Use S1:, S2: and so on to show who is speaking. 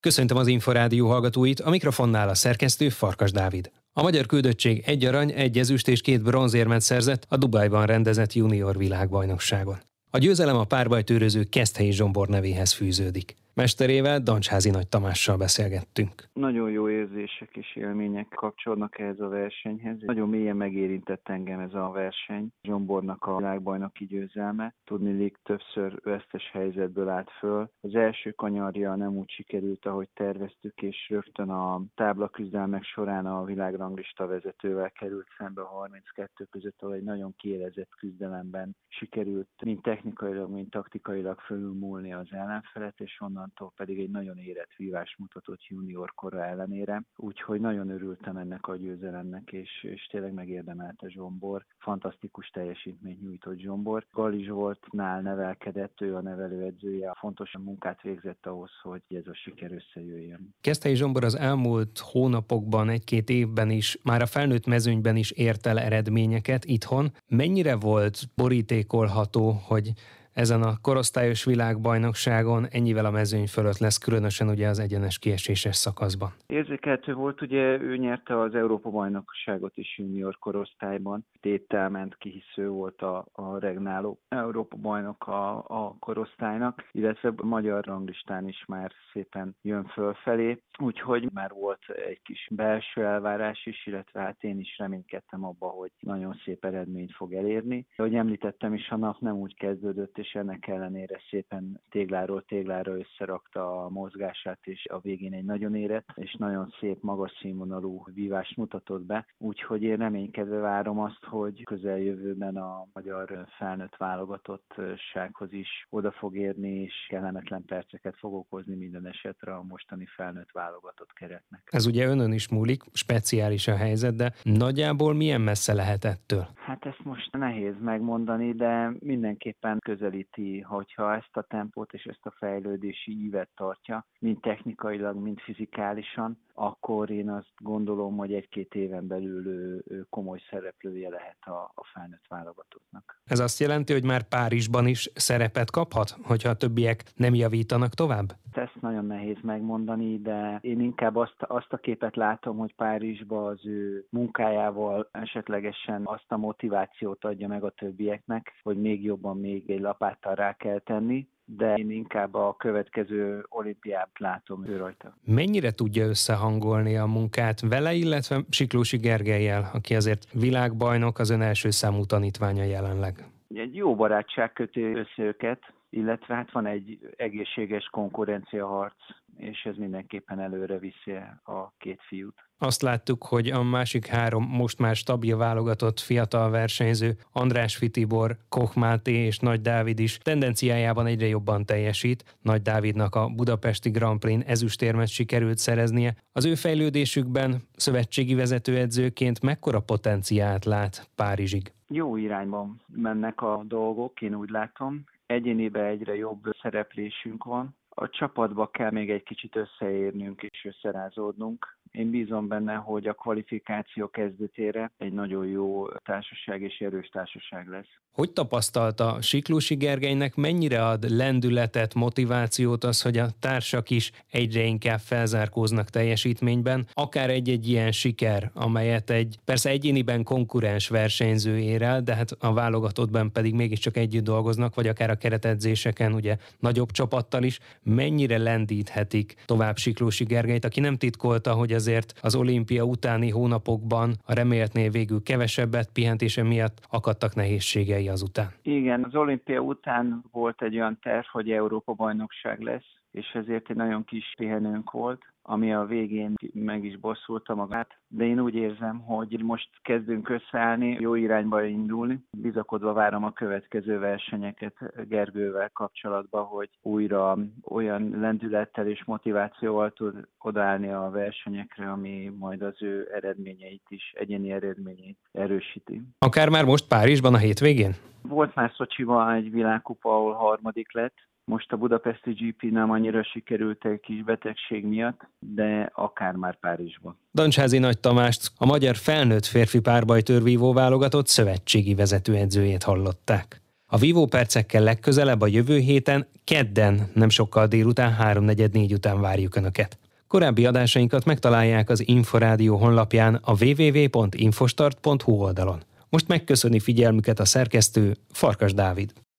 S1: Köszöntöm az Inforádió hallgatóit, a mikrofonnál a szerkesztő Farkas Dávid. A magyar küldöttség egy arany, egy ezüst és két bronzérmet szerzett a Dubajban rendezett junior világbajnokságon. A győzelem a párbajtőröző Keszthelyi Zsombor nevéhez fűződik. Mesterével, Dancsházi Nagy Tamással beszélgettünk.
S2: Nagyon jó érzések és élmények kapcsolódnak ehhez a versenyhez. Nagyon mélyen megérintett engem ez a verseny. Zsombornak a világbajnoki győzelme. Tudni többször vesztes helyzetből állt föl. Az első kanyarja nem úgy sikerült, ahogy terveztük, és rögtön a táblaküzdelmek során a világranglista vezetővel került szembe a 32 között, ahol egy nagyon kielezett küzdelemben sikerült mind technikailag, mind taktikailag fölülmúlni az ellenfelet, és onnan onnantól pedig egy nagyon érett vívás mutatott junior kora ellenére, úgyhogy nagyon örültem ennek a győzelemnek, és, és tényleg megérdemelte Zsombor. Fantasztikus teljesítményt nyújtott Zsombor. Gali Zsoltnál nevelkedett, ő a nevelőedzője, fontos munkát végzett ahhoz, hogy ez a siker összejöjjön.
S1: Keszthelyi Zsombor az elmúlt hónapokban, egy-két évben is, már a felnőtt mezőnyben is ért el eredményeket itthon. Mennyire volt borítékolható, hogy ezen a korosztályos világbajnokságon ennyivel a mezőny fölött lesz, különösen ugye az egyenes kieséses szakaszban.
S2: Érzékelhető volt, ugye ő nyerte az Európa bajnokságot is junior korosztályban. Téttel ment ki, hisz volt a, a regnáló Európa bajnok a, a korosztálynak, illetve a magyar ranglistán is már szépen jön fölfelé, úgyhogy már volt egy kis belső elvárás is, illetve hát én is reménykedtem abba, hogy nagyon szép eredményt fog elérni. Ahogy említettem is, a nap nem úgy kezdődött, és ennek ellenére szépen tégláról téglára összerakta a mozgását, és a végén egy nagyon érett és nagyon szép, magas színvonalú vívást mutatott be. Úgyhogy én reménykedve várom azt, hogy közeljövőben a magyar felnőtt válogatottsághoz is oda fog érni, és kellemetlen perceket fog okozni minden esetre a mostani felnőtt válogatott keretnek.
S1: Ez ugye önön is múlik, speciális a helyzet, de nagyjából milyen messze lehet ettől?
S2: Hát ezt most nehéz megmondani, de mindenképpen közelíti, hogyha ezt a tempót és ezt a fejlődési ívet tartja, mind technikailag, mind fizikálisan, akkor én azt gondolom, hogy egy-két éven belül ő, ő komoly szereplője lehet a, a felnőtt válogatottnak.
S1: Ez azt jelenti, hogy már Párizsban is szerepet kaphat, hogyha a többiek nem javítanak tovább?
S2: Ezt nagyon nehéz megmondani, de én inkább azt, azt a képet látom, hogy Párizsba az ő munkájával esetlegesen azt a motivációt adja meg a többieknek, hogy még jobban még egy lapáttal rá kell tenni, de én inkább a következő olimpiát látom ő rajta.
S1: Mennyire tudja összehangolni a munkát vele, illetve Siklósi Gergelyel, aki azért világbajnok, az ön első számú tanítványa jelenleg?
S2: Egy jó barátság köti össze őket, illetve hát van egy egészséges konkurenciaharc, és ez mindenképpen előre viszi a két fiút.
S1: Azt láttuk, hogy a másik három most már stabil válogatott fiatal versenyző, András Fitibor, Koch Máté és Nagy Dávid is tendenciájában egyre jobban teljesít. Nagy Dávidnak a budapesti Grand Prix ezüstérmet sikerült szereznie. Az ő fejlődésükben szövetségi vezetőedzőként mekkora potenciált lát Párizsig?
S2: Jó irányban mennek a dolgok, én úgy látom. Egyénibe egyre jobb szereplésünk van. A csapatba kell még egy kicsit összeérnünk és összerázódnunk én bízom benne, hogy a kvalifikáció kezdetére egy nagyon jó társaság és erős társaság lesz.
S1: Hogy tapasztalta Siklósi Gergelynek, mennyire ad lendületet, motivációt az, hogy a társak is egyre inkább felzárkóznak teljesítményben, akár egy-egy ilyen siker, amelyet egy persze egyéniben konkurens versenyző ér el, de hát a válogatottban pedig mégiscsak együtt dolgoznak, vagy akár a keretedzéseken ugye nagyobb csapattal is, mennyire lendíthetik tovább Siklósi Gergelyt, aki nem titkolta, hogy ezért az olimpia utáni hónapokban a reméltnél végül kevesebbet pihentése miatt akadtak nehézségei azután.
S2: Igen, az olimpia után volt egy olyan terv, hogy Európa bajnokság lesz, és ezért egy nagyon kis pihenőnk volt, ami a végén meg is bosszulta magát, de én úgy érzem, hogy most kezdünk összeállni, jó irányba indulni. Bizakodva várom a következő versenyeket Gergővel kapcsolatban, hogy újra olyan lendülettel és motivációval tud odaállni a versenyekre, ami majd az ő eredményeit is, egyéni eredményeit erősíti.
S1: Akár már most Párizsban a hétvégén?
S2: Volt már Szocsiban egy világkupa, ahol harmadik lett, most a budapesti GP nem annyira sikerült egy kis betegség miatt, de akár már Párizsban.
S1: Dancsázi Nagy Tamást, a magyar felnőtt férfi párbajtőrvívó válogatott szövetségi vezetőedzőjét hallották. A Vivo percekkel legközelebb a jövő héten, kedden, nem sokkal délután, 3.44 után várjuk Önöket. Korábbi adásainkat megtalálják az Inforádió honlapján a www.infostart.hu oldalon. Most megköszöni figyelmüket a szerkesztő Farkas Dávid.